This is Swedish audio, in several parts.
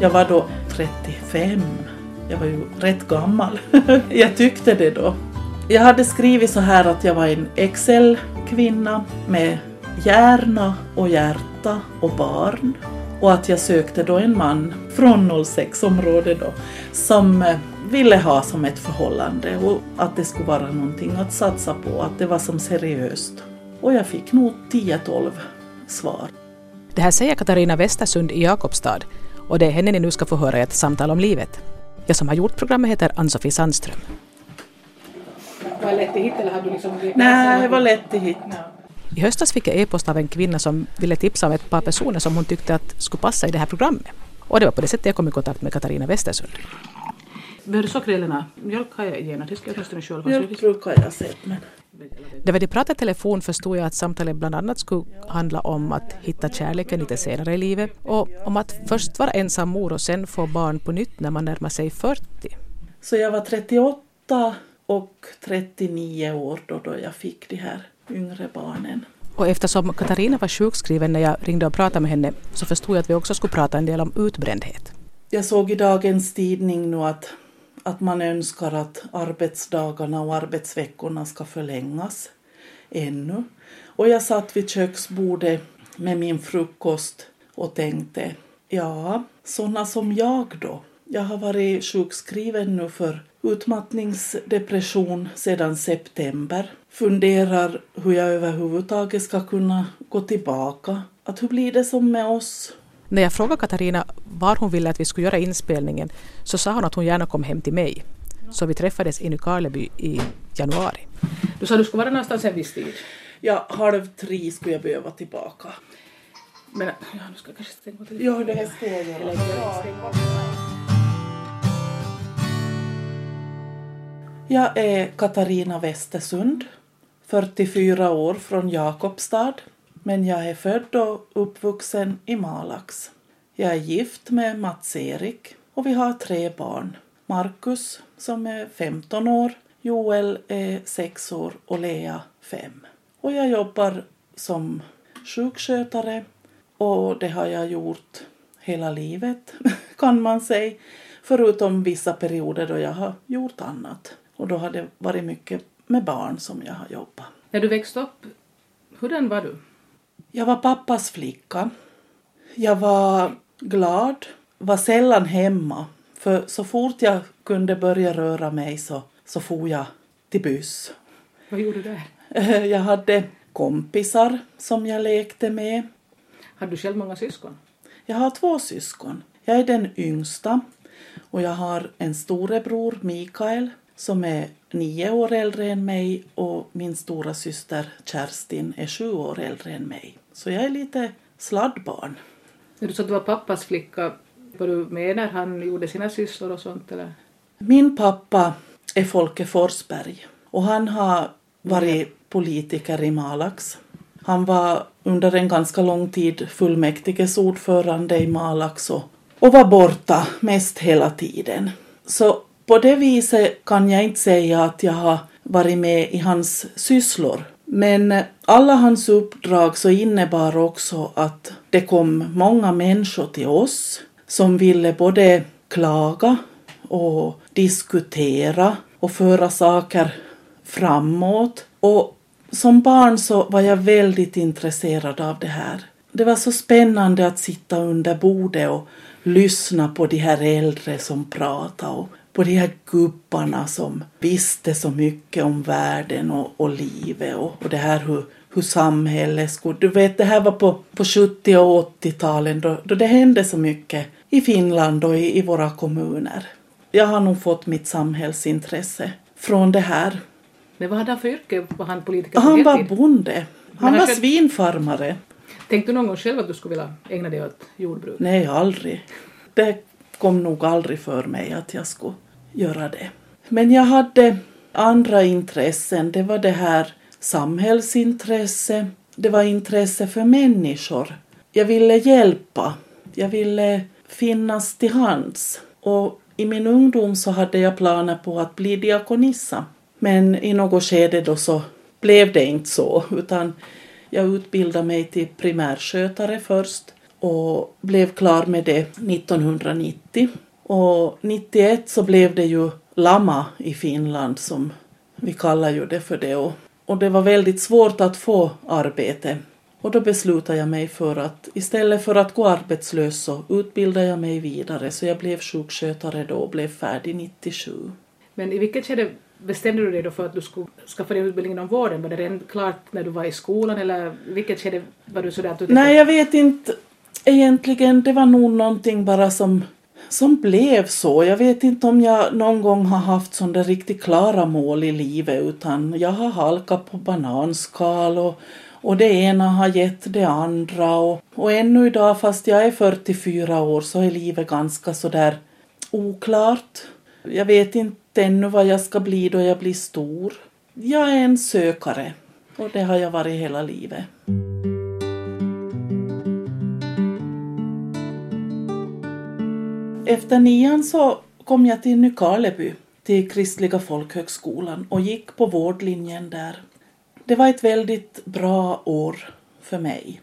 Jag var då 35. Jag var ju rätt gammal. jag tyckte det då. Jag hade skrivit så här att jag var en Excel-kvinna med hjärna och hjärta och barn. Och att jag sökte då en man från 06-området då som eh, ville ha som ett förhållande och att det skulle vara någonting att satsa på, att det var som seriöst. Och jag fick nog 10-12 svar. Det här säger Katarina Westersund i Jakobstad och det är henne ni nu ska få höra i ett samtal om livet. Jag som har gjort programmet heter Ann-Sofie Sandström. Var det lätt hitta eller hade du liksom... Nej, det var lätt att hitta. I höstas fick jag e-post av en kvinna som ville tipsa om ett par personer som hon tyckte att skulle passa i det här programmet. Och det var på det sättet jag kom i kontakt med Katarina Westersund. Behöver du socker eller Mjölk har jag gärna, det ska jag åtminstone själv ha. Mjölk brukar jag sett men... När vi pratade i telefon förstod jag att samtalet bland annat skulle handla om att hitta kärleken lite senare i livet och om att först vara ensam mor och sen få barn på nytt när man närmar sig 40. Så jag var 38 och 39 år då, då jag fick de här yngre barnen. Och eftersom Katarina var sjukskriven när jag ringde och pratade med henne så förstod jag att vi också skulle prata en del om utbrändhet. Jag såg i dagens tidning nu att, att man önskar att arbetsdagarna och arbetsveckorna ska förlängas ännu. Och jag satt vid köksbordet med min frukost och tänkte, ja, sådana som jag då. Jag har varit sjukskriven nu för utmattningsdepression sedan september. Funderar hur jag överhuvudtaget ska kunna gå tillbaka. Att hur blir det som med oss? När jag frågade Katarina var hon ville att vi skulle göra inspelningen så sa hon att hon gärna kom hem till mig. Så vi träffades i Nykarleby i januari. Du sa att du skulle vara någonstans en viss tid? Ja, halv tre skulle jag behöva tillbaka. Men ja, nu ska jag kanske stänga av Ja, det ska jag göra. Jag är Katarina Westersund, 44 år från Jakobstad, men jag är född och uppvuxen i Malax. Jag är gift med Mats-Erik och vi har tre barn. Marcus, som är 15 år, Joel är 6 år och Lea 5. Och jag jobbar som sjukskötare och det har jag gjort hela livet kan man säga. Förutom vissa perioder då jag har gjort annat. Och då har det varit mycket med barn som jag har jobbat. När du växte upp, hurdan var du? Jag var pappas flicka. Jag var glad, var sällan hemma. För så fort jag kunde börja röra mig så, så for jag till buss. Vad gjorde du där? Jag hade kompisar som jag lekte med. Hade du själv många syskon? Jag har två syskon. Jag är den yngsta och jag har en storebror, Mikael, som är nio år äldre än mig och min stora syster Kerstin är sju år äldre än mig. Så jag är lite sladdbarn. Du sa att du var pappas flicka, var du med när han gjorde sina sysslor och sånt eller? Min pappa är Folke Forsberg och han har varit politiker i Malax. Han var under en ganska lång tid fullmäktiges ordförande i Malax och, och var borta mest hela tiden. Så på det viset kan jag inte säga att jag har varit med i hans sysslor. Men eh, alla hans uppdrag så innebar också att det kom många människor till oss som ville både klaga och diskutera och föra saker framåt. Och som barn så var jag väldigt intresserad av det här. Det var så spännande att sitta under bordet och lyssna på de här äldre som pratade och på de här gubbarna som visste så mycket om världen och, och livet och, och det här hur, hur samhället skulle... Du vet, det här var på, på 70 och 80-talen då, då det hände så mycket i Finland och i, i våra kommuner. Jag har nog fått mitt samhällsintresse från det här. Men vad hade han för yrke? Var han politiker Han var bonde. Han var själv- svinfarmare. Tänkte du någon gång själv att du skulle vilja ägna dig åt jordbruk? Nej, aldrig. Det kom nog aldrig för mig att jag skulle göra det. Men jag hade andra intressen. Det var det här samhällsintresse. Det var intresse för människor. Jag ville hjälpa. Jag ville finnas till hands. Och i min ungdom så hade jag planer på att bli diakonissa. Men i något skede då så blev det inte så, utan jag utbildade mig till primärskötare först och blev klar med det 1990. Och 91 så blev det ju Lama i Finland som vi kallar ju det för det. Och, och det var väldigt svårt att få arbete. Och då beslutade jag mig för att istället för att gå arbetslös så utbildade jag mig vidare. Så jag blev sjukskötare då och blev färdig 97. Men i vilket skede bestämde du dig då för att du skulle skaffa dig utbildning inom vården? Var det redan klart när du var i skolan eller vilket skede var du sådär att du Nej, jag vet inte. Egentligen, det var nog någonting bara som, som blev så. Jag vet inte om jag någon gång har haft sådana riktigt klara mål i livet utan jag har halkat på bananskal och, och det ena har gett det andra och, och ännu idag fast jag är 44 år så är livet ganska sådär oklart. Jag vet inte ännu vad jag ska bli då jag blir stor. Jag är en sökare och det har jag varit hela livet. Efter nian så kom jag till Nykarleby, till Kristliga folkhögskolan och gick på vårdlinjen där. Det var ett väldigt bra år för mig.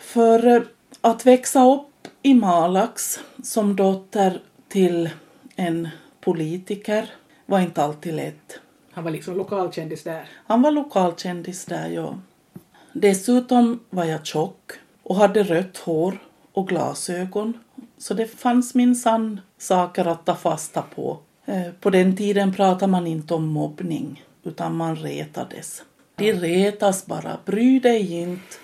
För eh, att växa upp i Malax som dotter till en politiker var inte alltid lätt. Han var liksom lokalkändis där. Han var lokalkändis där, ja. Dessutom var jag tjock och hade rött hår och glasögon. Så det fanns minsann saker att ta fasta på. Eh, på den tiden pratade man inte om mobbning, utan man retades. De retas bara, bry dig inte.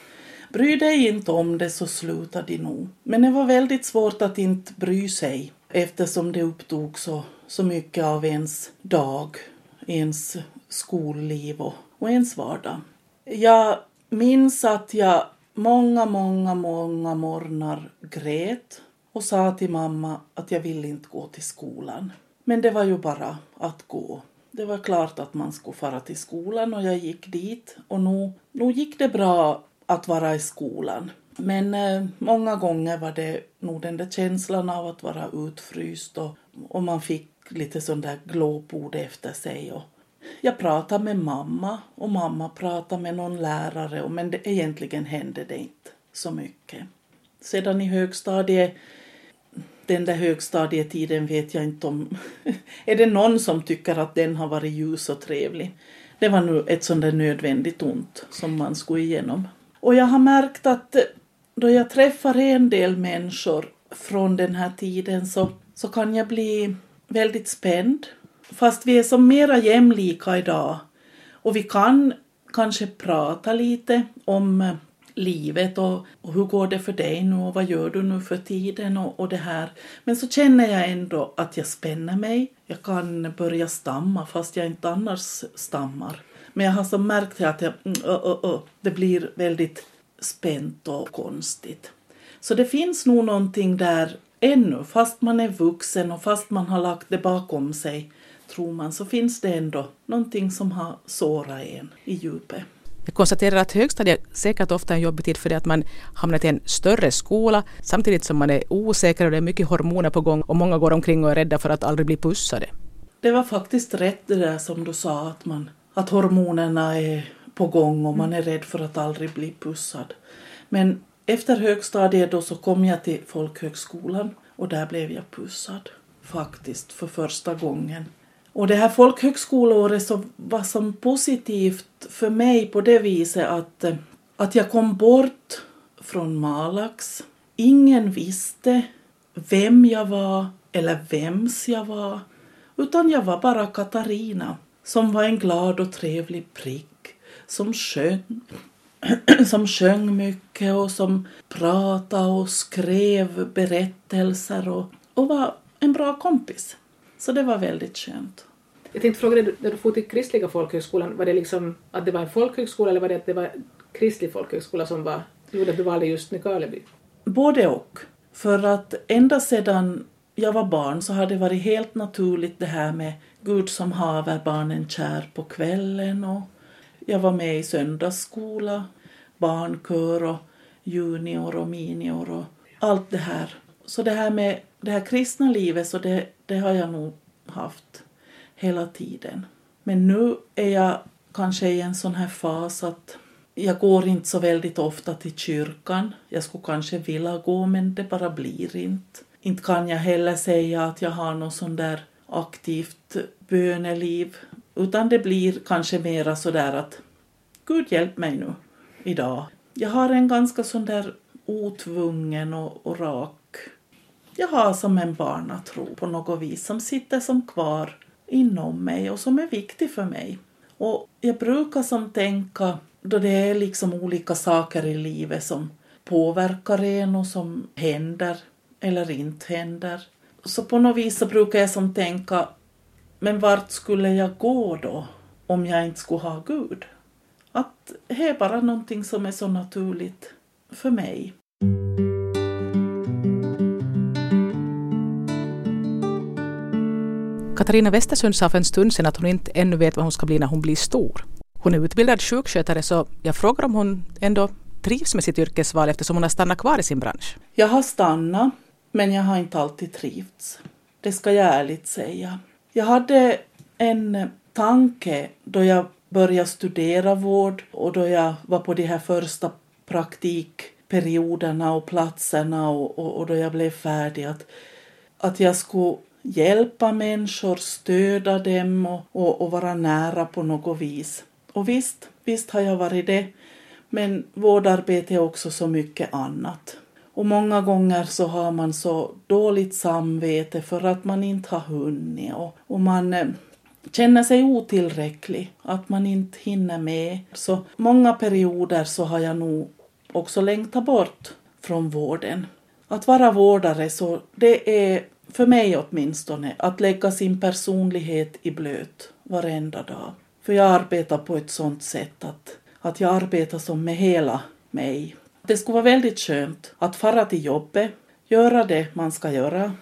Bry dig inte om det så slutar de nog. Men det var väldigt svårt att inte bry sig eftersom det upptog så, så mycket av ens dag, ens skolliv och, och ens vardag. Jag minns att jag många, många, många morgnar grät och sa till mamma att jag ville inte gå till skolan. Men det var ju bara att gå. Det var klart att man skulle fara till skolan och jag gick dit och nog, nog gick det bra att vara i skolan. Men eh, många gånger var det nog den där känslan av att vara utfryst och, och man fick lite sån där glåpord efter sig. Och jag pratade med mamma och mamma pratade med någon lärare men det, egentligen hände det inte så mycket. Sedan i högstadiet, den där högstadietiden vet jag inte om... är det någon som tycker att den har varit ljus och trevlig? Det var nu ett sånt där nödvändigt ont som man skulle igenom. Och jag har märkt att eh, då jag träffar en del människor från den här tiden så, så kan jag bli väldigt spänd. Fast vi är som mera jämlika idag. Och vi kan kanske prata lite om eh, livet och, och, hur går det för dig nu och vad gör du nu för tiden och, och det här. Men så känner jag ändå att jag spänner mig. Jag kan börja stamma fast jag inte annars stammar. Men jag har så märkt att jag, uh, uh, uh, det blir väldigt spänt och konstigt. Så det finns nog någonting där ännu, fast man är vuxen och fast man har lagt det bakom sig, tror man, så finns det ändå någonting som har sårat en i djupet. Jag konstaterar att högstadiet säkert ofta är en jobbig tid för det att man hamnar i en större skola samtidigt som man är osäker och det är mycket hormoner på gång och många går omkring och är rädda för att aldrig bli pussade. Det var faktiskt rätt det där som du sa att, man, att hormonerna är på gång och man är rädd för att aldrig bli pussad. Men efter högstadiet då så kom jag till folkhögskolan och där blev jag pussad. Faktiskt för första gången. Och det här folkhögskoleåret så var som positivt för mig på det viset att, eh, att jag kom bort från Malax. Ingen visste vem jag var eller vems jag var. Utan jag var bara Katarina som var en glad och trevlig prick som sjöng, som sjöng mycket och som pratade och skrev berättelser och, och var en bra kompis. Så det var väldigt skönt. Jag tänkte fråga dig, när du for till kristliga folkhögskolan, var det liksom att det var en folkhögskola eller var det att det var kristlig folkhögskola som var, gjorde att du valde just Nykarleby? Både och. För att ända sedan jag var barn så har det varit helt naturligt det här med Gud som haver barnen kär på kvällen och jag var med i söndagsskola, barnkör och junior och minior och allt det här. Så det här med det här kristna livet så det, det har jag nog haft hela tiden. Men nu är jag kanske i en sån här fas att jag går inte så väldigt ofta till kyrkan. Jag skulle kanske vilja gå men det bara blir inte. Inte kan jag heller säga att jag har något sån där aktivt böneliv. Utan det blir kanske mera sådär att Gud hjälp mig nu idag. Jag har en ganska sån där otvungen och, och rak. Jag har som en barnatro på något vis som sitter som kvar inom mig och som är viktig för mig. Och jag brukar som tänka då det är liksom olika saker i livet som påverkar en och som händer eller inte händer. Så på något vis så brukar jag som tänka, men vart skulle jag gå då om jag inte skulle ha Gud? Att det är bara någonting som är så naturligt för mig. Katarina Westersund sa för en stund sedan att hon inte ännu vet vad hon ska bli när hon blir stor. Hon är utbildad sjukskötare så jag frågar om hon ändå trivs med sitt yrkesval eftersom hon har stannat kvar i sin bransch. Jag har stannat, men jag har inte alltid trivts. Det ska jag ärligt säga. Jag hade en tanke då jag började studera vård och då jag var på de här första praktikperioderna och platserna och, och, och då jag blev färdig att, att jag skulle hjälpa människor, stödja dem och, och, och vara nära på något vis. Och visst, visst har jag varit det. Men vårdarbete är också så mycket annat. Och många gånger så har man så dåligt samvete för att man inte har hunnit och, och man eh, känner sig otillräcklig, att man inte hinner med. Så många perioder så har jag nog också längtat bort från vården. Att vara vårdare så det är för mig åtminstone att lägga sin personlighet i blöt varenda dag. För jag arbetar på ett sånt sätt att, att jag arbetar som med hela mig. Det skulle vara väldigt skönt att fara till jobbet, göra det man ska göra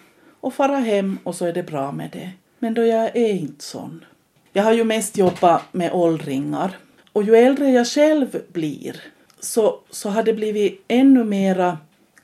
och fara hem och så är det bra med det. Men då jag är inte sån. Jag har ju mest jobbat med åldringar och ju äldre jag själv blir så, så har det blivit ännu mera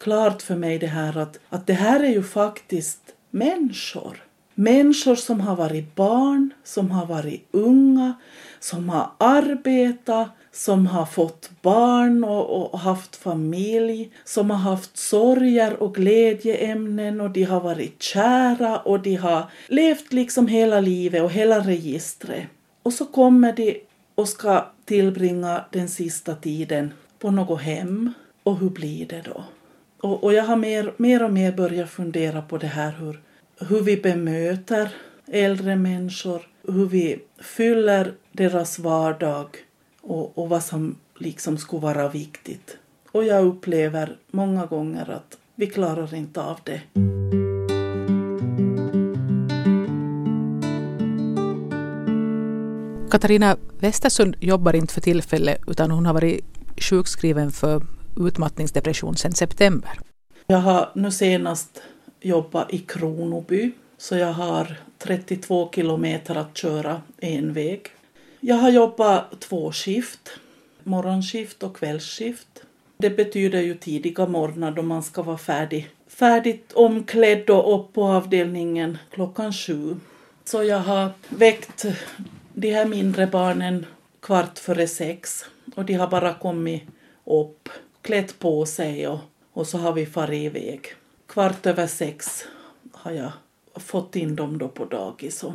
klart för mig det här att, att det här är ju faktiskt människor. Människor som har varit barn, som har varit unga, som har arbetat, som har fått barn och, och, haft familj, som har haft sorger och glädjeämnen och de har varit kära och de har levt liksom hela livet och hela registret. Och så kommer de och ska tillbringa den sista tiden på något hem. Och hur blir det då? Och, och jag har mer, mer och mer börjat fundera på det här hur, hur vi bemöter äldre människor, hur vi fyller deras vardag och, och vad som liksom skulle vara viktigt. Och jag upplever många gånger att vi klarar inte av det. Katarina Westersund jobbar inte för tillfället utan hon har varit sjukskriven för utmattningsdepression sedan september. Jag har nu senast jobbat i Kronoby så jag har 32 kilometer att köra en väg. Jag har jobbat två skift, morgonskift och kvällsskift. Det betyder ju tidiga morgnar då man ska vara färdig, färdigt omklädd och upp på avdelningen klockan sju. Så jag har väckt de här mindre barnen kvart före sex och de har bara kommit upp, klätt på sig och, och så har vi farit iväg. Kvart över sex har jag fått in dem då på dagis och,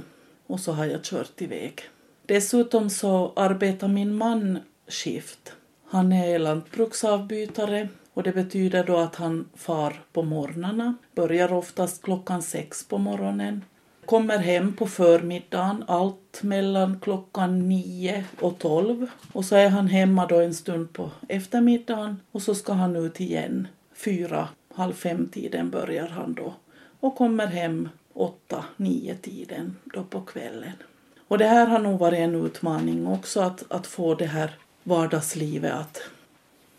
och så har jag kört iväg. Dessutom så arbetar min man skift. Han är lantbruksavbytare och det betyder då att han far på morgnarna, börjar oftast klockan sex på morgonen, kommer hem på förmiddagen, allt mellan klockan nio och tolv och så är han hemma då en stund på eftermiddagen och så ska han ut igen. Fyra, halv fem tiden börjar han då och kommer hem åtta, nio tiden då på kvällen. Och det här har nog varit en utmaning också att, att få det här vardagslivet att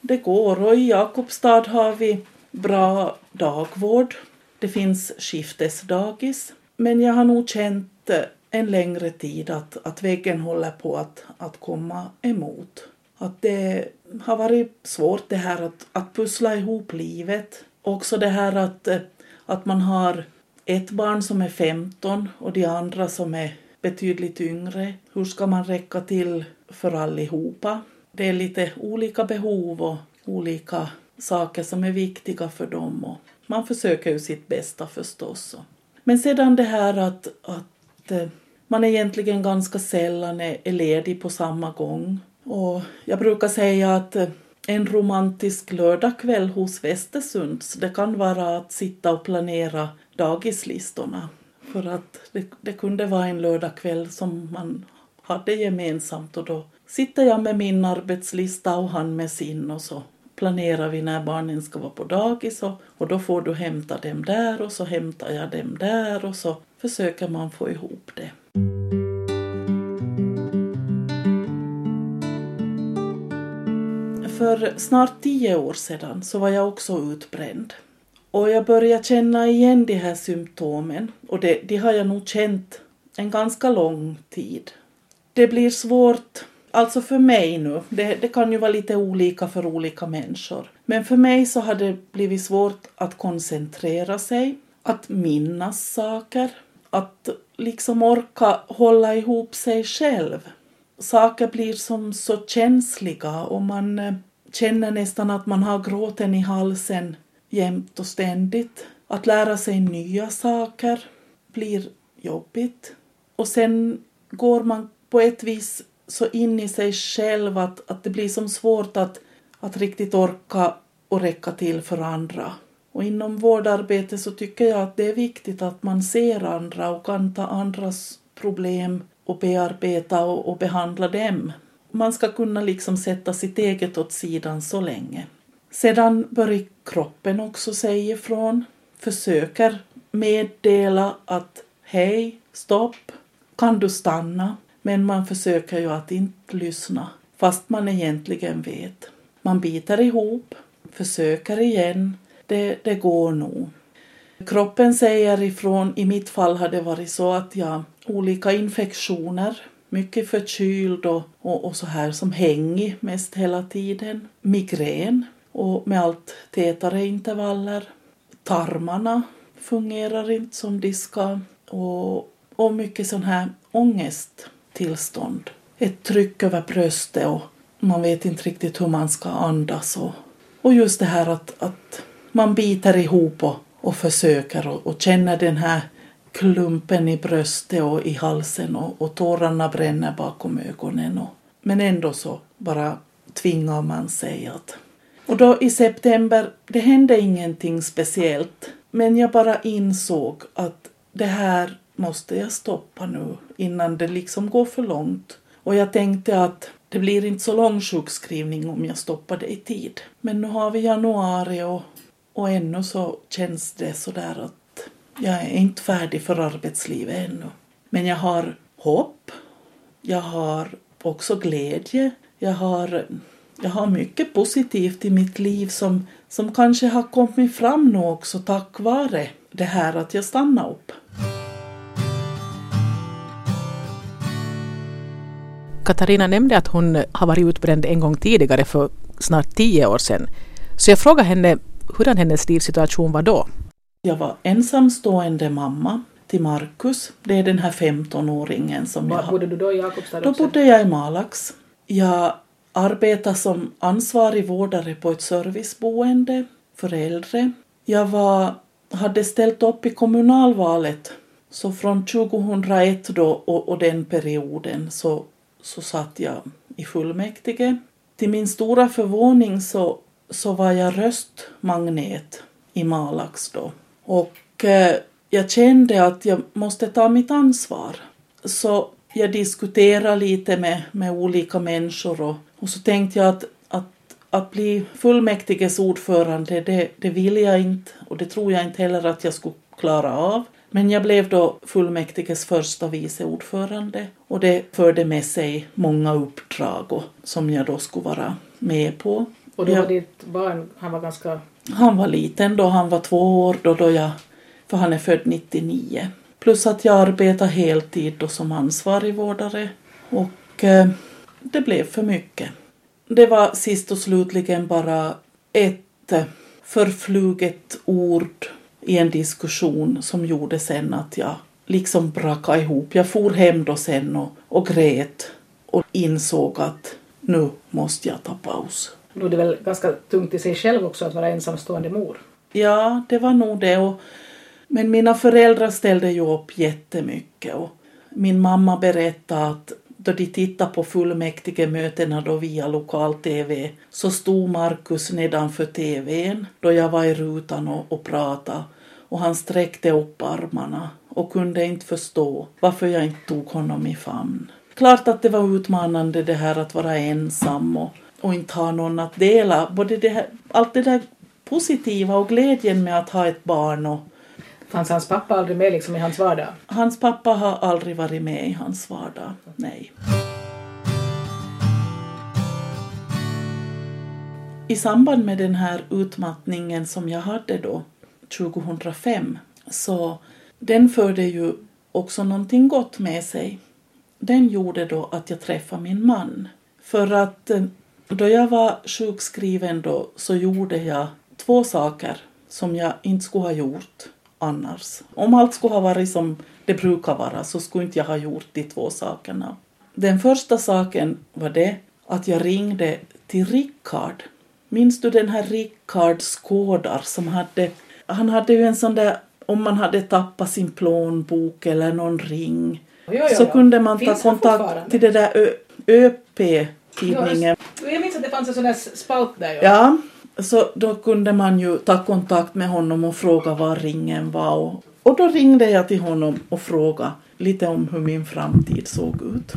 det går. Och i Jakobstad har vi bra dagvård. Det finns skiftesdagis. Men jag har nog känt eh, en längre tid att, att väggen håller på att, att komma emot. Att det har varit svårt det här att, att pussla ihop livet. Också det här att, eh, att man har ett barn som är 15 och de andra som är betydligt yngre. Hur ska man räcka till för allihopa? det är lite olika behov och olika saker som är viktiga för dem. Och man försöker ju sitt bästa förstås. Men sedan det här att, att eh, man egentligen ganska sällan är ledig på samma gång. Och jag brukar säga att eh, en romantisk lördagkväll hos Västersunds, det kan vara att sitta och planera dagislistorna. För att det, det kunde vara en lördagkväll som man hade gemensamt och då sitter jag med min arbetslista och han med sin och så planerar vi när barnen ska vara på dagis och, och då får du hämta dem där och så hämtar jag dem där och så försöker man få ihop det. För snart tio år sedan så var jag också utbränd. Och jag började känna igen de här symptomen och det, de har jag nog känt en ganska lång tid. Det blir svårt, alltså för mig nu, det, det kan ju vara lite olika för olika människor. Men för mig så har det blivit svårt att koncentrera sig, att minnas saker, att liksom orka hålla ihop sig själv. Saker blir som så känsliga och man eh, känner nästan att man har gråten i halsen jämt och ständigt. Att lära sig nya saker blir jobbigt. Och sen går man på ett vis så in i sig själv att, att det blir som svårt att, att riktigt orka och räcka till för andra. Och inom vårdarbete så tycker jag att det är viktigt att man ser andra och kan ta andras problem och bearbeta och, och behandla dem. Man ska kunna liksom sätta sitt eget åt sidan så länge. Sedan börjar kroppen också säga ifrån, försöker meddela att hej, stopp, kan du stanna? Men man försöker ju att inte lyssna, fast man egentligen vet. Man biter ihop, försöker igen, det, det går nog. Kroppen säger ifrån, i mitt fall har det varit så att jag olika infektioner, mycket förkyld och, och, och så här som hängig mest hela tiden, migrän och med allt tätare intervaller. Tarmarna fungerar inte som de ska och, och mycket sån här ångest tillstånd. Ett tryck över bröstet och man vet inte riktigt hur man ska andas och, och just det här att, att man biter ihop och, och försöker och, och känner den här klumpen i bröstet och i halsen och, och tårarna bränner bakom ögonen. Och, men ändå så bara tvingar man sig att och då i september, det hände ingenting speciellt. Men jag bara insåg att det här måste jag stoppa nu innan det liksom går för långt. Och jag tänkte att det blir inte så lång sjukskrivning om jag stoppar det i tid. Men nu har vi januari och, och ännu så känns det sådär att jag är inte färdig för arbetslivet ännu. Men jag har hopp. Jag har också glädje. Jag har jag har mycket positivt i mitt liv som, som kanske har kommit fram nu också tack vare det här att jag stannade upp. Katarina nämnde att hon har varit utbränd en gång tidigare för snart tio år sedan. Så jag frågade henne hurdan hennes livssituation var då. Jag var ensamstående mamma till Markus. Det är den här 15-åringen som var, jag har. Bodde du då i Jakobstad Då bodde jag i Malax. Jag arbetade som ansvarig vårdare på ett serviceboende för äldre. Jag var, hade ställt upp i kommunalvalet så från 2001 då och, och den perioden så, så satt jag i fullmäktige. Till min stora förvåning så, så var jag röstmagnet i Malax då. Och eh, jag kände att jag måste ta mitt ansvar. Så jag diskuterade lite med, med olika människor och, och så tänkte jag att, att, att bli fullmäktiges ordförande, det, det vill jag inte och det tror jag inte heller att jag skulle klara av. Men jag blev då fullmäktiges första vice ordförande och det förde med sig många uppdrag och, som jag då skulle vara med på. Och då var jag, ditt barn, han var ganska... Han var liten då, han var två år då, då jag, för han är född 99. Plus att jag arbetar heltid då som ansvarig vårdare och eh, det blev för mycket. Det var sist och slutligen bara ett eh, förfluget ord i en diskussion som gjorde sen att jag liksom brakade ihop. Jag for hem då sen och, och grät och insåg att nu måste jag ta paus. Då är det väl ganska tungt i sig själv också att vara ensamstående mor. Ja, det var nog det. Och, men mina föräldrar ställde ju upp jättemycket. Och min mamma berättade att då de tittade på fullmäktigemötena då via lokal-tv så stod Markus nedanför tvn då jag var i rutan och, och pratade och han sträckte upp armarna och kunde inte förstå varför jag inte tog honom i famn. Klart att det var utmanande det här att vara ensam och, och inte ha någon att dela. Både det här, allt det där positiva och glädjen med att ha ett barn. Och, Fanns hans pappa aldrig med liksom i hans vardag? hans pappa har aldrig varit med i hans vardag. Nej. I samband med den här utmattningen som jag hade då 2005 så den förde ju också någonting gott med sig. Den gjorde då att jag träffade min man. För att eh, då jag var sjukskriven då så gjorde jag två saker som jag inte skulle ha gjort annars. Om allt skulle ha varit som det brukar vara så skulle inte jag ha gjort de två sakerna. Den första saken var det att jag ringde till Rickard. Minns du den här Rickard Skådar som hade, han hade ju en sån där, om man hade tappat sin plånbok eller någon ring Jo, jo, så jo. kunde man ta Finns han kontakt till det där ÖP-tidningen. Jag minns att det fanns en sån där spalt där. Ja, så då kunde man ju ta kontakt med honom och fråga var ringen var. Och, och då ringde jag till honom och frågade lite om hur min framtid såg ut.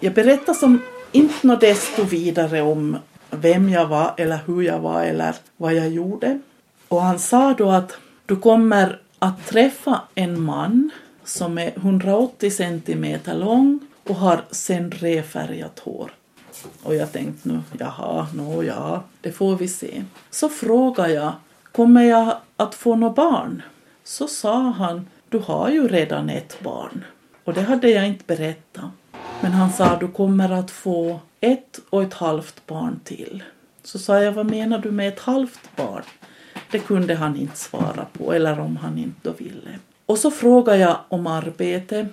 Jag berättade som inte något desto vidare om vem jag var eller hur jag var eller vad jag gjorde. Och han sa då att du kommer att träffa en man som är 180 centimeter lång och har cendréfärgat hår. Och jag tänkte nu, jaha, nå ja, det får vi se. Så frågade jag, kommer jag att få något barn? Så sa han, du har ju redan ett barn. Och det hade jag inte berättat. Men han sa, du kommer att få ett och ett halvt barn till. Så sa jag, vad menar du med ett halvt barn? Det kunde han inte svara på, eller om han inte då ville. Och så frågade jag om arbete.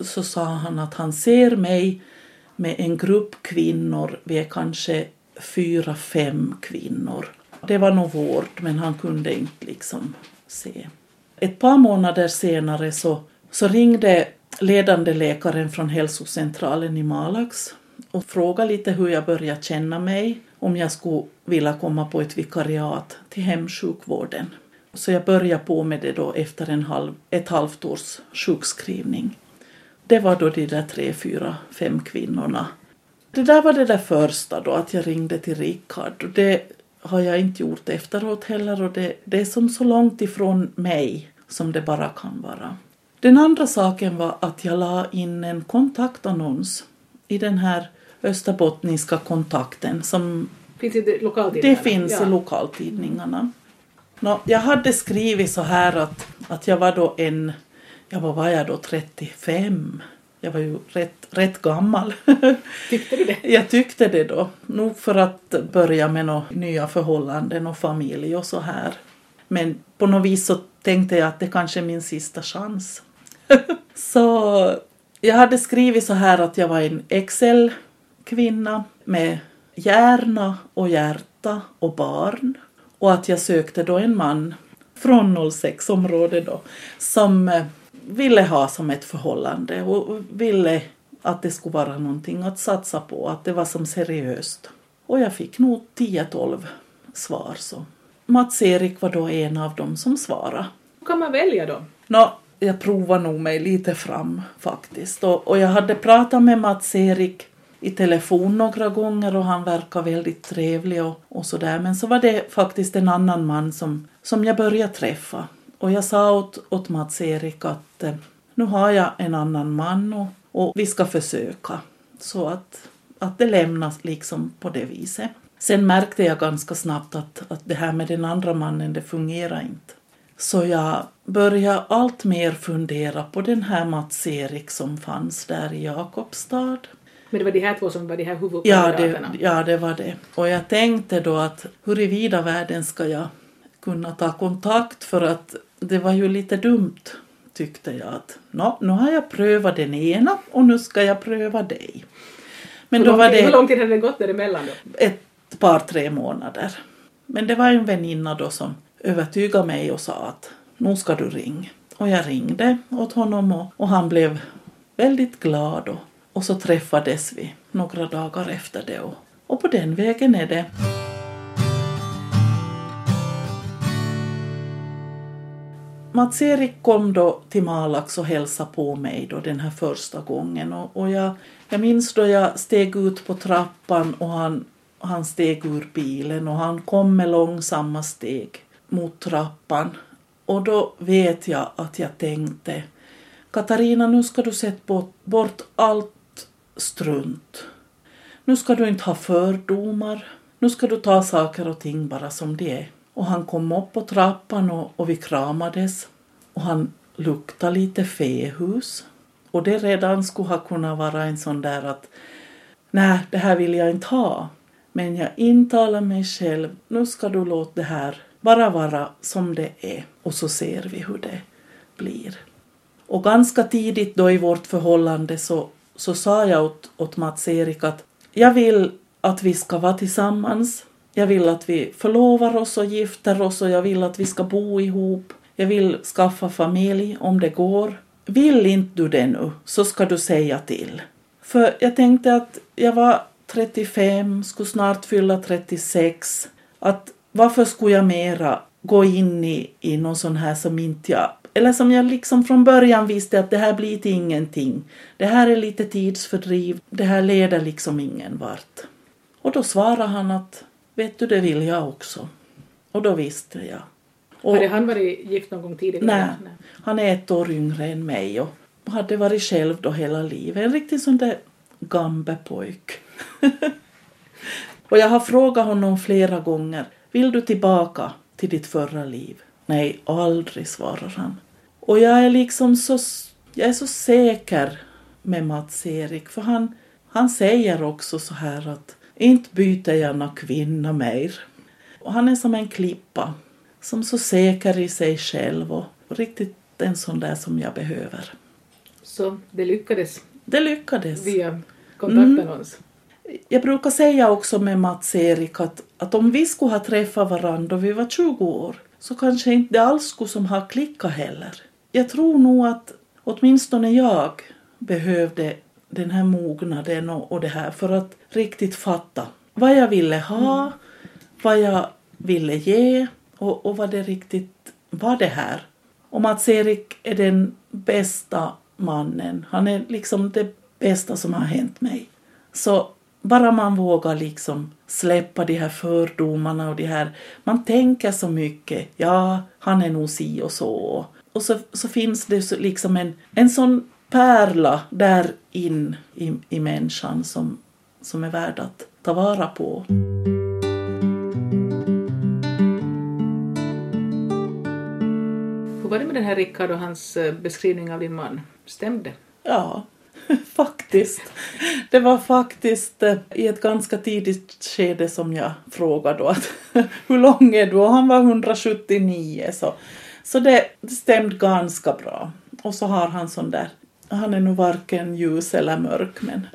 Så sa han att han ser mig med en grupp kvinnor, vi är kanske fyra, fem kvinnor. Det var nog vård, men han kunde inte liksom se. Ett par månader senare så, så ringde ledande läkaren från hälsocentralen i Malax och frågade lite hur jag började känna mig, om jag skulle vilja komma på ett vikariat till hemsjukvården. Så jag började på med det då efter en halv, ett halvt års sjukskrivning. Det var då de där tre, fyra, fem kvinnorna. Det där var det där första då, att jag ringde till Rickard. Och det har jag inte gjort efteråt heller och det, det är som så långt ifrån mig som det bara kan vara. Den andra saken var att jag la in en kontaktannons i den här österbottniska kontakten som Finns det lokaltidningar? det finns ja. i lokaltidningarna. Nå, jag hade skrivit så här att, att jag var då en, ja vad var jag då, 35? Jag var ju rätt, rätt gammal. Tyckte du det? jag tyckte det då. Nog för att börja med några nya förhållanden och familj och så här. Men på något vis så tänkte jag att det kanske är min sista chans. så jag hade skrivit så här att jag var en Excel-kvinna med hjärna och hjärta och barn. Och att jag sökte då en man från 06-området då som eh, ville ha som ett förhållande och ville att det skulle vara någonting att satsa på, att det var som seriöst. Och jag fick nog 10-12 svar så. Mats-Erik var då en av dem som svarade. Hur kan man välja då? Nå, jag provar nog mig lite fram faktiskt. Och, och jag hade pratat med Mats-Erik i telefon några gånger och han verkar väldigt trevlig och, och sådär. Men så var det faktiskt en annan man som, som jag började träffa. Och jag sa åt, åt Mats-Erik att eh, nu har jag en annan man och, och vi ska försöka. Så att, att det lämnas liksom på det viset. Sen märkte jag ganska snabbt att, att det här med den andra mannen, det fungerar inte. Så jag började allt mer fundera på den här Mats-Erik som fanns där i Jakobstad. Men det var de här två som var de här Ja huvudkandidaterna? det, ja, det var det. Och jag tänkte då att hur i vida världen ska jag kunna ta kontakt för att det var ju lite dumt tyckte jag att Nå, nu har jag prövat den ena och nu ska jag pröva dig. Men då var tid, hur det lång tid hade det gått däremellan då? ett par, tre månader. Men det var en väninna då som övertygade mig och sa att nu ska du ringa. Och jag ringde åt honom och, och han blev väldigt glad och, och så träffades vi några dagar efter det och, och på den vägen är det. Mats-Erik kom då till Malax och hälsade på mig då den här första gången och, och jag, jag minns då jag steg ut på trappan och han, han steg ur bilen och han kom med långsamma steg mot trappan och då vet jag att jag tänkte Katarina, nu ska du sätta bort, bort allt strunt. Nu ska du inte ha fördomar. Nu ska du ta saker och ting bara som det är. Och han kom upp på trappan och, och vi kramades. Och han luktade lite fehus. Och det redan skulle ha kunnat vara en sån där att nej, det här vill jag inte ha. Men jag intalar mig själv, nu ska du låta det här bara vara som det är. Och så ser vi hur det blir. Och ganska tidigt då i vårt förhållande så, så sa jag åt, åt Mats-Erik att jag vill att vi ska vara tillsammans. Jag vill att vi förlovar oss och gifter oss och jag vill att vi ska bo ihop. Jag vill skaffa familj om det går. Vill inte du det nu så ska du säga till. För jag tänkte att jag var 35, skulle snart fylla 36. Att varför skulle jag mera gå in i, i någon sån här som inte jag eller som jag liksom från början visste att det här blir till ingenting. Det här är lite tidsfördriv, det här leder liksom ingen vart. Och då svarade han att vet du det vill jag också. Och då visste jag. Och, Hade han varit gift någon gång tidigare? nej, han är ett år yngre än mig och hade varit själv då hela livet. En riktig sån där gambepojk. och jag har frågat honom flera gånger. Vill du tillbaka till ditt förra liv? Nej, aldrig, svarar han. Och jag är liksom så, jag är så säker med Mats-Erik, för han, han säger också så här att inte byter jag någon kvinna mer. Och han är som en klippa, som så säker i sig själv och riktigt en sån där som jag behöver. Så det lyckades Det lyckades. via kontaktannons? Jag brukar säga också med Mats-Erik att, att om vi skulle ha träffat varandra då vi var 20 år så kanske inte det alls skulle som ha klickat heller. Jag tror nog att åtminstone jag behövde den här mognaden och, och det här för att riktigt fatta vad jag ville ha, vad jag ville ge och, och vad det riktigt var det här. Och Mats-Erik är den bästa mannen. Han är liksom det bästa som har hänt mig. Så bara man vågar liksom släppa de här fördomarna och de här... Man tänker så mycket. Ja, han är nog si och så. Och så, så finns det liksom en, en sån pärla där in i, i människan som, som är värd att ta vara på. Hur var det med den här Rickard och hans eh, beskrivning av din man? Stämde? Ja, faktiskt. Det var faktiskt eh, i ett ganska tidigt skede som jag frågade då att hur lång är du? Och han var 179 så, så det, det stämde ganska bra. Och så har han sån där, han är nog varken ljus eller mörk men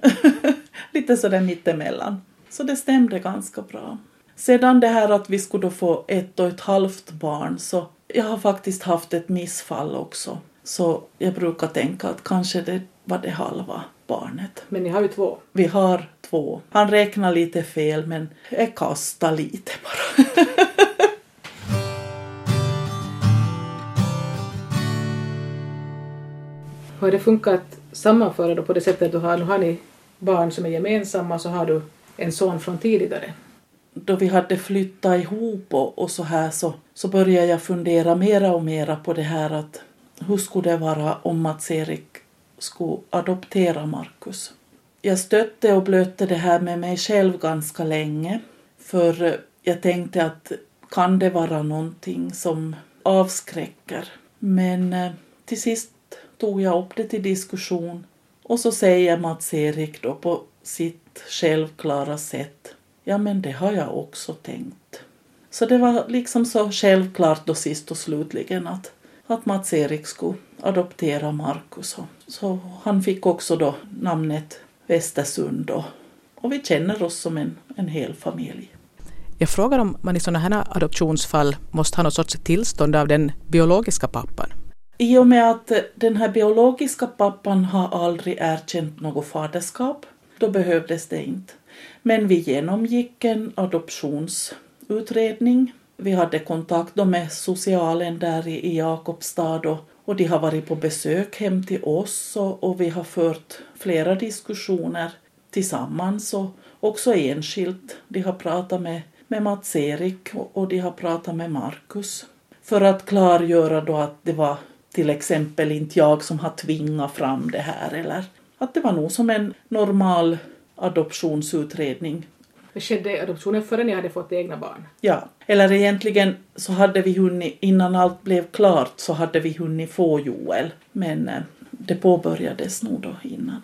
lite sådär mittemellan. Så det stämde ganska bra. Sedan det här att vi skulle få ett och ett halvt barn så jag har faktiskt haft ett missfall också. Så jag brukar tänka att kanske det var det halva barnet. Men ni har ju två. Vi har två. Han räknar lite fel men jag kastar lite bara. Har det funkat att sammanföra då på det sättet att du har, nu har ni barn som är gemensamma så har du en son från tidigare? Då vi hade flyttat ihop och, och så här så, så började jag fundera mera och mera på det här att hur skulle det vara om Mats-Erik skulle adoptera Markus. Jag stötte och blötte det här med mig själv ganska länge. För eh, jag tänkte att kan det vara någonting som avskräcker? Men eh, till sist tog jag upp det till diskussion och så säger Mats-Erik då på sitt självklara sätt Ja, men det har jag också tänkt. Så det var liksom så självklart då sist och slutligen att, att Mats-Erik skulle adoptera Markus. Så han fick också då namnet Västersund och och vi känner oss som en, en hel familj. Jag frågar om man i sådana här adoptionsfall måste ha något sorts tillstånd av den biologiska pappan. I och med att den här biologiska pappan har aldrig erkänt något faderskap, då behövdes det inte. Men vi genomgick en adoptionsutredning. Vi hade kontakt med socialen där i Jakobstad och, och de har varit på besök hem till oss och, och vi har fört flera diskussioner tillsammans och också enskilt. De har pratat med, med Mats-Erik och, och de har pratat med Markus för att klargöra då att det var till exempel inte jag som har tvingat fram det här eller att det var nog som en normal adoptionsutredning. Men skedde adoptionen före ni hade fått egna barn? Ja, eller egentligen så hade vi hunnit, innan allt blev klart så hade vi hunnit få Joel, men eh, det påbörjades nog då innan.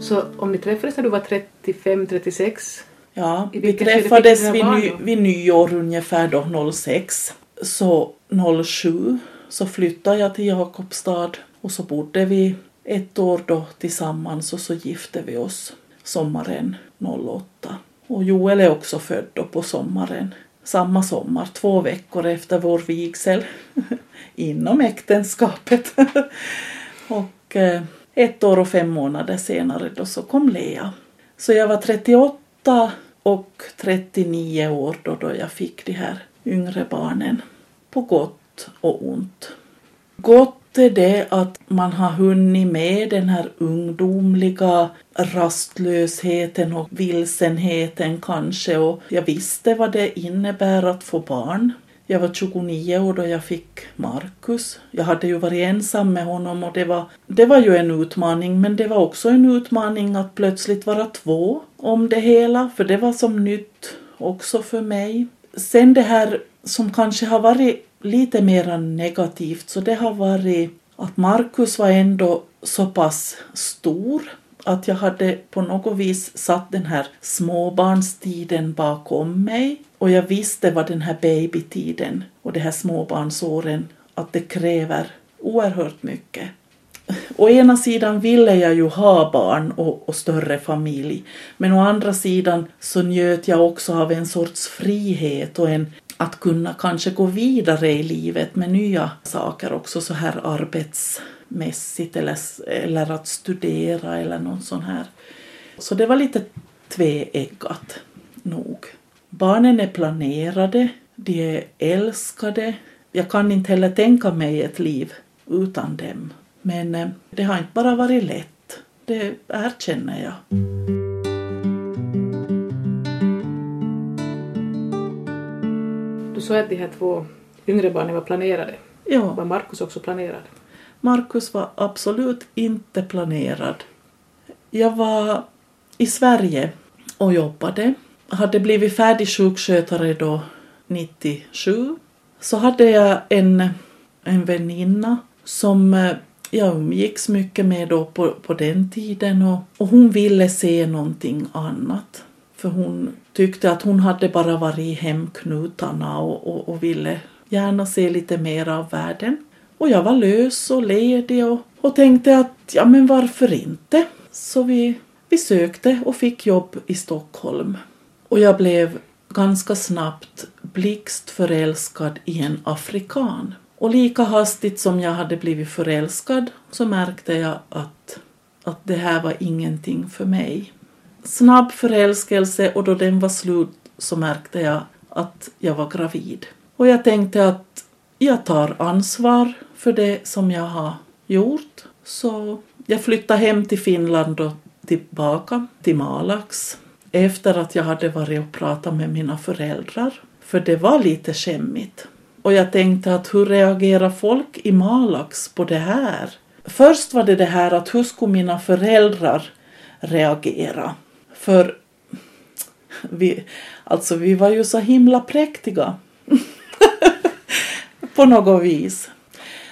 Så om ni träffades när du var 35-36? Ja, vi träffades vid, ny, vid nyår ungefär då 06. Så 07 så flyttade jag till Jakobstad och så bodde vi ett år då tillsammans och så gifte vi oss sommaren 08. Och Joel är också född då på sommaren, samma sommar, två veckor efter vår vigsel inom äktenskapet. och eh, ett år och fem månader senare då så kom Lea. Så jag var 38 och 39 år då, då jag fick de här yngre barnen. På gott och ont. Gott är det att man har hunnit med den här ungdomliga rastlösheten och vilsenheten kanske och jag visste vad det innebär att få barn. Jag var 29 år då jag fick Markus. Jag hade ju varit ensam med honom och det var, det var ju en utmaning men det var också en utmaning att plötsligt vara två om det hela för det var som nytt också för mig. Sen det här som kanske har varit lite mer negativt så det har varit att Markus var ändå så pass stor att jag hade på något vis satt den här småbarnstiden bakom mig och jag visste vad den här babytiden och de här småbarnsåren att det kräver oerhört mycket. Å ena sidan ville jag ju ha barn och, och, större familj men å andra sidan så njöt jag också av en sorts frihet och en att kunna kanske gå vidare i livet med nya saker också så här arbets arbetsmässigt eller, eller att studera eller någon sån här. Så det var lite tveeggat nog. Barnen är planerade, de är älskade. Jag kan inte heller tänka mig ett liv utan dem. Men eh, det har inte bara varit lätt, det erkänner jag. Du sa att de här två yngre barnen var planerade. Ja. Var Markus också planerad? Markus var absolut inte planerad. Jag var i Sverige och jobbade. Hade blivit färdig sjukskötare då 97. Så hade jag en, en väninna som eh, jag umgicks mycket med då på, på den tiden och, och hon ville se någonting annat. För hon tyckte att hon hade bara varit i hemknutarna och, och, och ville gärna se lite mer av världen. Och jag var lös och ledig och, och tänkte att ja men varför inte? Så vi, vi sökte och fick jobb i Stockholm. Och jag blev ganska snabbt blixtförälskad i en afrikan. Och lika hastigt som jag hade blivit förälskad så märkte jag att, att det här var ingenting för mig. Snabb förälskelse och då den var slut så märkte jag att jag var gravid. Och jag tänkte att jag tar ansvar för det som jag har gjort. Så jag flyttade hem till Finland och tillbaka till Malax efter att jag hade varit och pratat med mina föräldrar. För det var lite skämmigt. Och jag tänkte att hur reagerar folk i Malax på det här? Först var det det här att hur skulle mina föräldrar reagera? För vi, alltså vi var ju så himla präktiga. på något vis.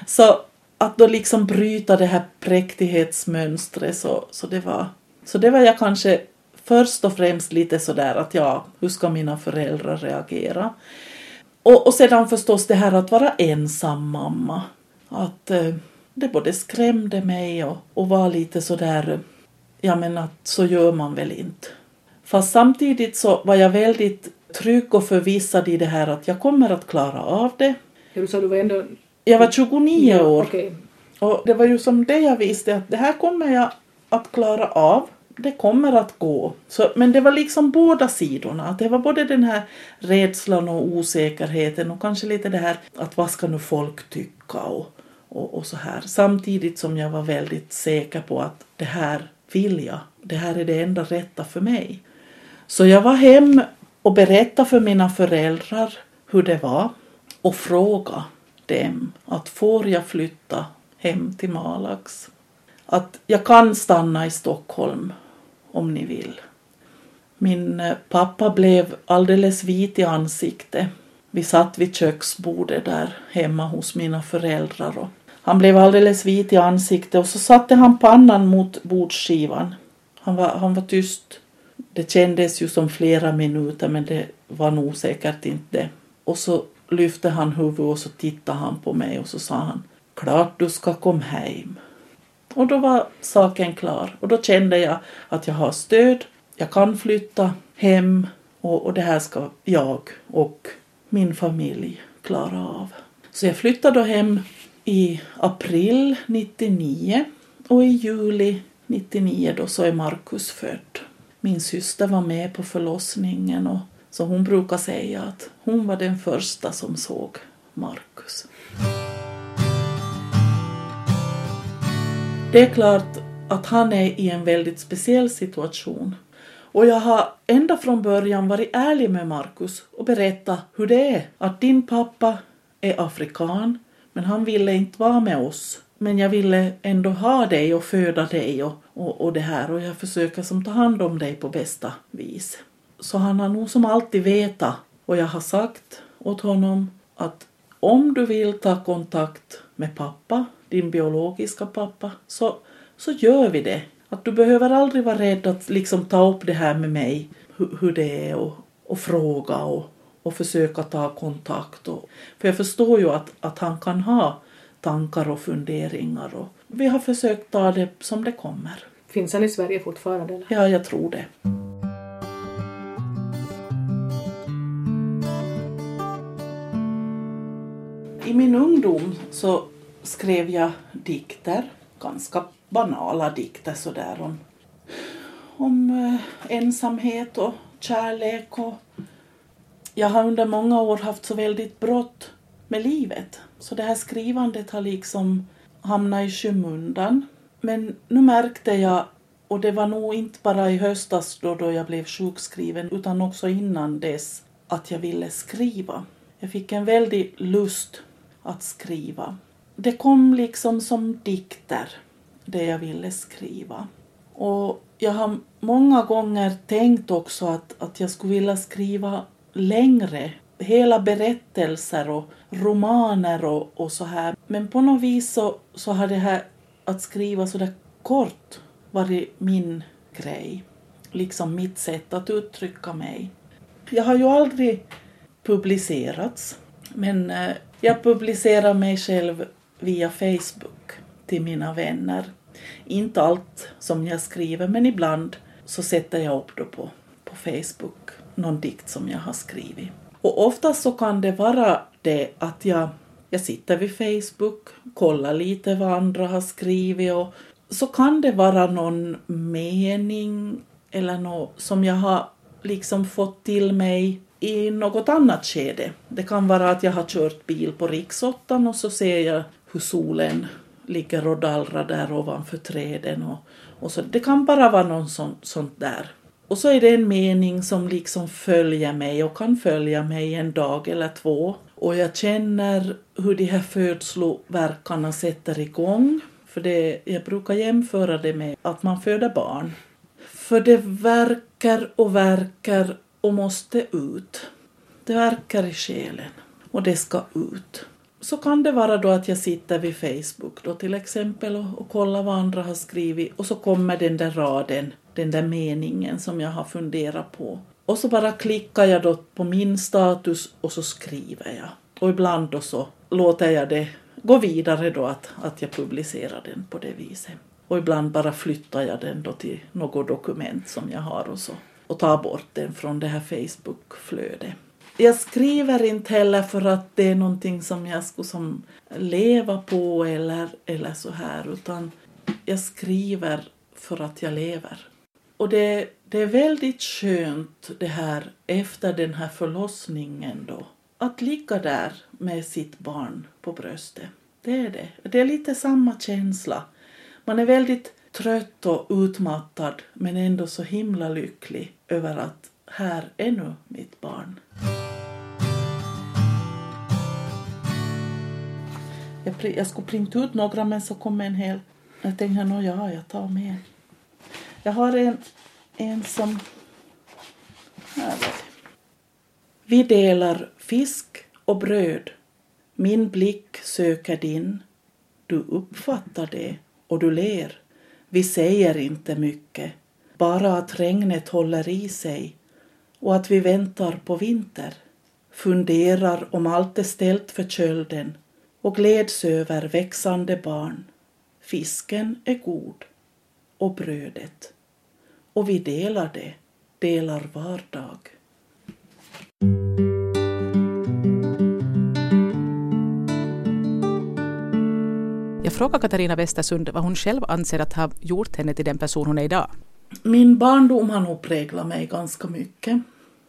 Så att då liksom bryta det här präktighetsmönstret så, så det var så det var jag kanske först och främst lite sådär att ja, hur ska mina föräldrar reagera? Och, och sedan förstås det här att vara ensam mamma. Att eh, det både skrämde mig och, och var lite sådär, ja men att så gör man väl inte. Fast samtidigt så var jag väldigt trygg och förvissad i det här att jag kommer att klara av det. Ja, du sa du var ändå... Jag var 29 Ja, år okej. och det var ju som det jag visste att det här kommer jag att klara av. Det kommer att gå. Så, men det var liksom båda sidorna. Att det var både den här rädslan och osäkerheten och kanske lite det här att vad ska nu folk tycka och, och, och så här. Samtidigt som jag var väldigt säker på att det här vill jag. Det här är det enda rätta för mig. Så jag var hem och berättade för mina föräldrar hur det var och frågade dem att får jag flytta hem till Malax? Att jag kan stanna i Stockholm om ni vill. Min eh, pappa blev alldeles vit i ansiktet. Vi satt vid köksbordet där hemma hos mina föräldrar och han blev alldeles vit i ansiktet och så satte han pannan mot bordsskivan. Han var, han var tyst. Det kändes ju som flera minuter men det var nog säkert inte det. Och så lyfte han huvudet och så tittade han på mig och så sa han Klart du ska komma hem. Och då var saken klar och då kände jag att jag har stöd. Jag kan flytta hem och, och det här ska jag och min familj klara av. Så jag flyttade då hem i april 99 och i juli 99 då så är Markus född. Min syster var med på förlossningen och så hon brukar säga att hon var den första som såg Markus. Det är klart att han är i en väldigt speciell situation. Och jag har ända från början varit ärlig med Markus och berättat hur det är. Att din pappa är afrikan, men han ville inte vara med oss. Men jag ville ändå ha dig och föda dig och, och, och det här och jag försöker som ta hand om dig på bästa vis. Så han har nog som alltid vetat och jag har sagt åt honom att om du vill ta kontakt med pappa, din biologiska pappa, så, så gör vi det. Att du behöver aldrig vara rädd att liksom ta upp det här med mig, hur, hur det är och, och fråga och, och försöka ta kontakt. Och, för jag förstår ju att, att han kan ha tankar och funderingar och vi har försökt ta det som det kommer. Finns han i Sverige fortfarande? Eller? Ja, jag tror det. I min ungdom så skrev jag dikter, ganska banala dikter sådär om, om eh, ensamhet och kärlek och jag har under många år haft så väldigt brått med livet. Så det här skrivandet har liksom hamnat i skymundan. Men nu märkte jag, och det var nog inte bara i höstas då, då jag blev sjukskriven, utan också innan dess, att jag ville skriva. Jag fick en väldig lust att skriva. Det kom liksom som dikter, det jag ville skriva. Och jag har många gånger tänkt också att, att jag skulle vilja skriva längre. Hela berättelser och romaner och, och så här. Men på något vis så, så har det här att skriva så där kort varit min grej. Liksom mitt sätt att uttrycka mig. Jag har ju aldrig publicerats. Men eh, jag publicerar mig själv via Facebook till mina vänner. Inte allt som jag skriver men ibland så sätter jag upp då på, på Facebook någon dikt som jag har skrivit. Och oftast så kan det vara det att jag, jag sitter vid Facebook, kollar lite vad andra har skrivit och så kan det vara någon mening eller något som jag har liksom fått till mig i något annat skede. Det kan vara att jag har kört bil på riksåttan och så ser jag hur solen ligger och dallrar där ovanför träden. Och, och så. Det kan bara vara någon sån, sånt där. Och så är det en mening som liksom följer mig och kan följa mig en dag eller två. Och jag känner hur de här födsloverkarna sätter igång. För det, jag brukar jämföra det med att man föder barn. För det verkar och verkar och måste ut. Det verkar i själen och det ska ut. Så kan det vara då att jag sitter vid Facebook då till exempel och, och kollar vad andra har skrivit och så kommer den där raden, den där meningen som jag har funderat på. Och så bara klickar jag då på min status och så skriver jag. Och ibland då så låter jag det gå vidare då att, att jag publicerar den på det viset. Och ibland bara flyttar jag den då till något dokument som jag har och så och tar bort den från det här facebookflödet. Jag skriver inte heller för att det är någonting som jag skulle som leva på eller, eller så här utan jag skriver för att jag lever. Och det, det är väldigt skönt det här efter den här förlossningen då. Att ligga där med sitt barn på bröstet. Det är det. Det är lite samma känsla. Man är väldigt trött och utmattad men ändå så himla lycklig över att här är nu mitt barn. Jag, jag skulle printa ut några men så kom en hel. Jag tänkte nå ja, jag tar med. Jag har en, en som... Här Vi delar fisk och bröd. Min blick söker din. Du uppfattar det och du ler. Vi säger inte mycket, bara att regnet håller i sig och att vi väntar på vinter, funderar om allt är ställt för kölden och gläds över växande barn. Fisken är god och brödet och vi delar det, delar var dag. Jag frågar Katarina Westersund vad hon själv anser att ha gjort henne till den person hon är idag. Min barndom har nog präglat mig ganska mycket.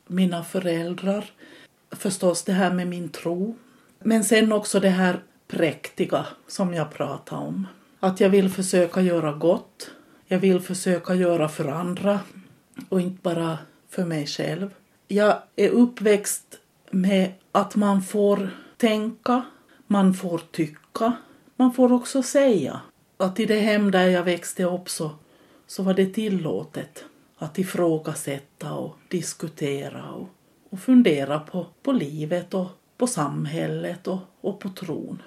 Mina föräldrar, förstås det här med min tro, men sen också det här präktiga som jag pratade om. Att jag vill försöka göra gott, jag vill försöka göra för andra och inte bara för mig själv. Jag är uppväxt med att man får tänka, man får tycka, man får också säga att i det hem där jag växte upp så, så var det tillåtet att ifrågasätta och diskutera och, och fundera på, på livet och på samhället och, och på tron.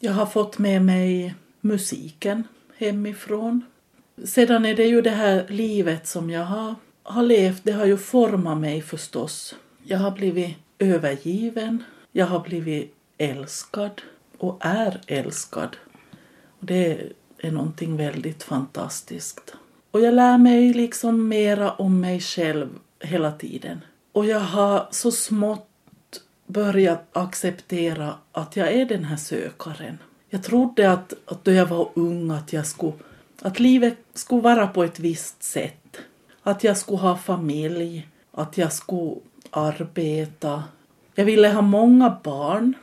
Jag har fått med mig musiken hemifrån. Sedan är det ju det här livet som jag har, har levt, det har ju format mig förstås. Jag har blivit övergiven, jag har blivit älskad, och är älskad. Och det är någonting väldigt fantastiskt. Och jag lär mig liksom mera om mig själv hela tiden. Och jag har så smått börjat acceptera att jag är den här sökaren. Jag trodde att, att då jag var ung att jag skulle, att livet skulle vara på ett visst sätt. Att jag skulle ha familj, att jag skulle arbeta. Jag ville ha många barn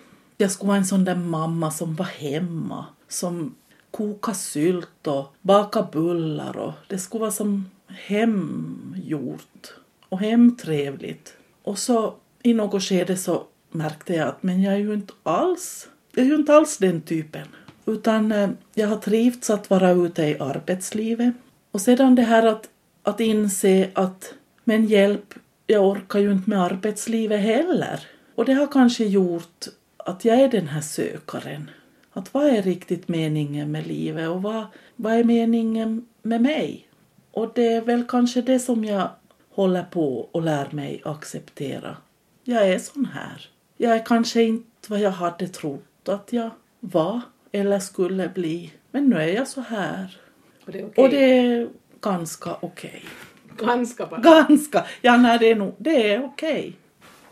jag skulle vara en sån där mamma som var hemma, som kokade sylt och bakade bullar och det skulle vara som hemgjort och hemtrevligt. Och så i något skede så märkte jag att men jag är ju inte alls, jag är ju inte alls den typen. Utan eh, jag har trivts att vara ute i arbetslivet. Och sedan det här att, att inse att men hjälp, jag orkar ju inte med arbetslivet heller. Och det har kanske gjort att jag är den här sökaren. Att vad är riktigt meningen med livet och vad, vad är meningen med mig? Och det är väl kanske det som jag håller på och lär mig acceptera. Jag är sån här. Jag är kanske inte vad jag hade trott att jag var eller skulle bli. Men nu är jag så här. Och det är, okay. och det är ganska okej. Okay. Ganska bara? Ganska. Ja, nej, det är, nog, det är okej. Okay.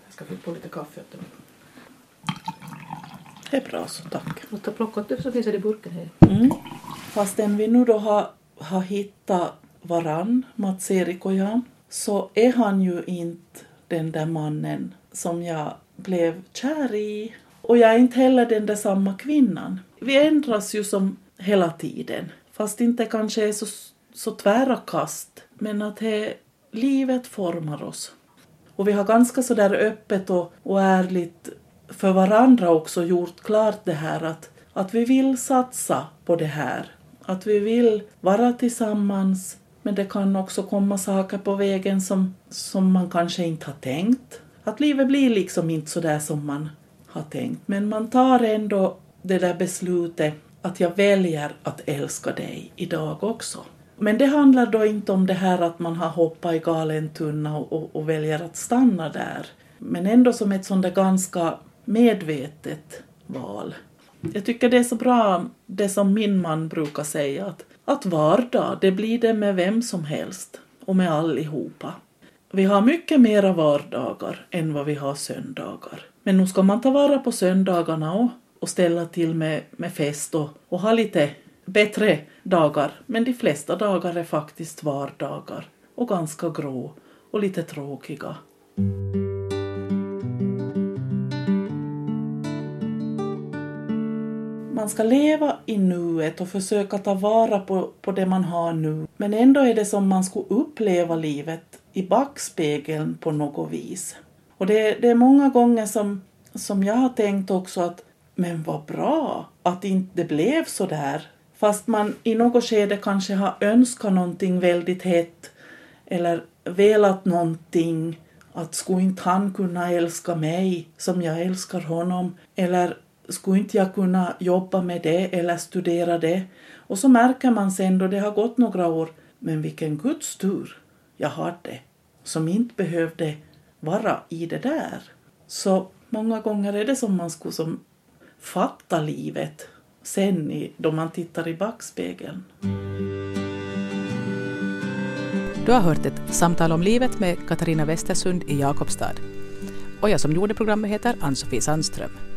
Jag ska fylla på lite kaffe åt dig. Det är bra så tack. Och ta plockat upp så finns det i burken här. Mm. Fastän vi nu då har, har hittat varann, Mats-Erik och jag, så är han ju inte den där mannen som jag blev kär i. Och jag är inte heller den där samma kvinnan. Vi ändras ju som hela tiden. Fast inte kanske är så, så tvära kast. Men att he, livet formar oss. Och vi har ganska så där öppet och, och ärligt för varandra också gjort klart det här att, att vi vill satsa på det här. Att vi vill vara tillsammans men det kan också komma saker på vägen som, som man kanske inte har tänkt. Att livet blir liksom inte så där som man har tänkt. Men man tar ändå det där beslutet att jag väljer att älska dig idag också. Men det handlar då inte om det här att man har hoppat i galen tunna och, och, och väljer att stanna där. Men ändå som ett sånt där ganska medvetet val. Jag tycker det är så bra det som min man brukar säga att, att vardag, det blir det med vem som helst och med allihopa. Vi har mycket mera vardagar än vad vi har söndagar. Men nu ska man ta vara på söndagarna och, och ställa till med, med fest och, och ha lite bättre dagar. Men de flesta dagar är faktiskt vardagar och ganska grå och lite tråkiga. Man ska leva i nuet och försöka ta vara på, på det man har nu. Men ändå är det som man skulle uppleva livet i backspegeln på något vis. Och det, det är många gånger som, som jag har tänkt också att men vad bra att inte det blev så där. Fast man i något skede kanske har önskat någonting väldigt hett eller velat någonting. Att skulle inte han kunna älska mig som jag älskar honom? Eller skulle inte jag kunna jobba med det eller studera det? Och så märker man sen då det har gått några år, men vilken guds tur jag hade som inte behövde vara i det där. Så många gånger är det som man skulle som fatta livet sen i, då man tittar i backspegeln. Du har hört ett samtal om livet med Katarina Westersund i Jakobstad. Och jag som gjorde programmet heter Ann-Sofie Sandström.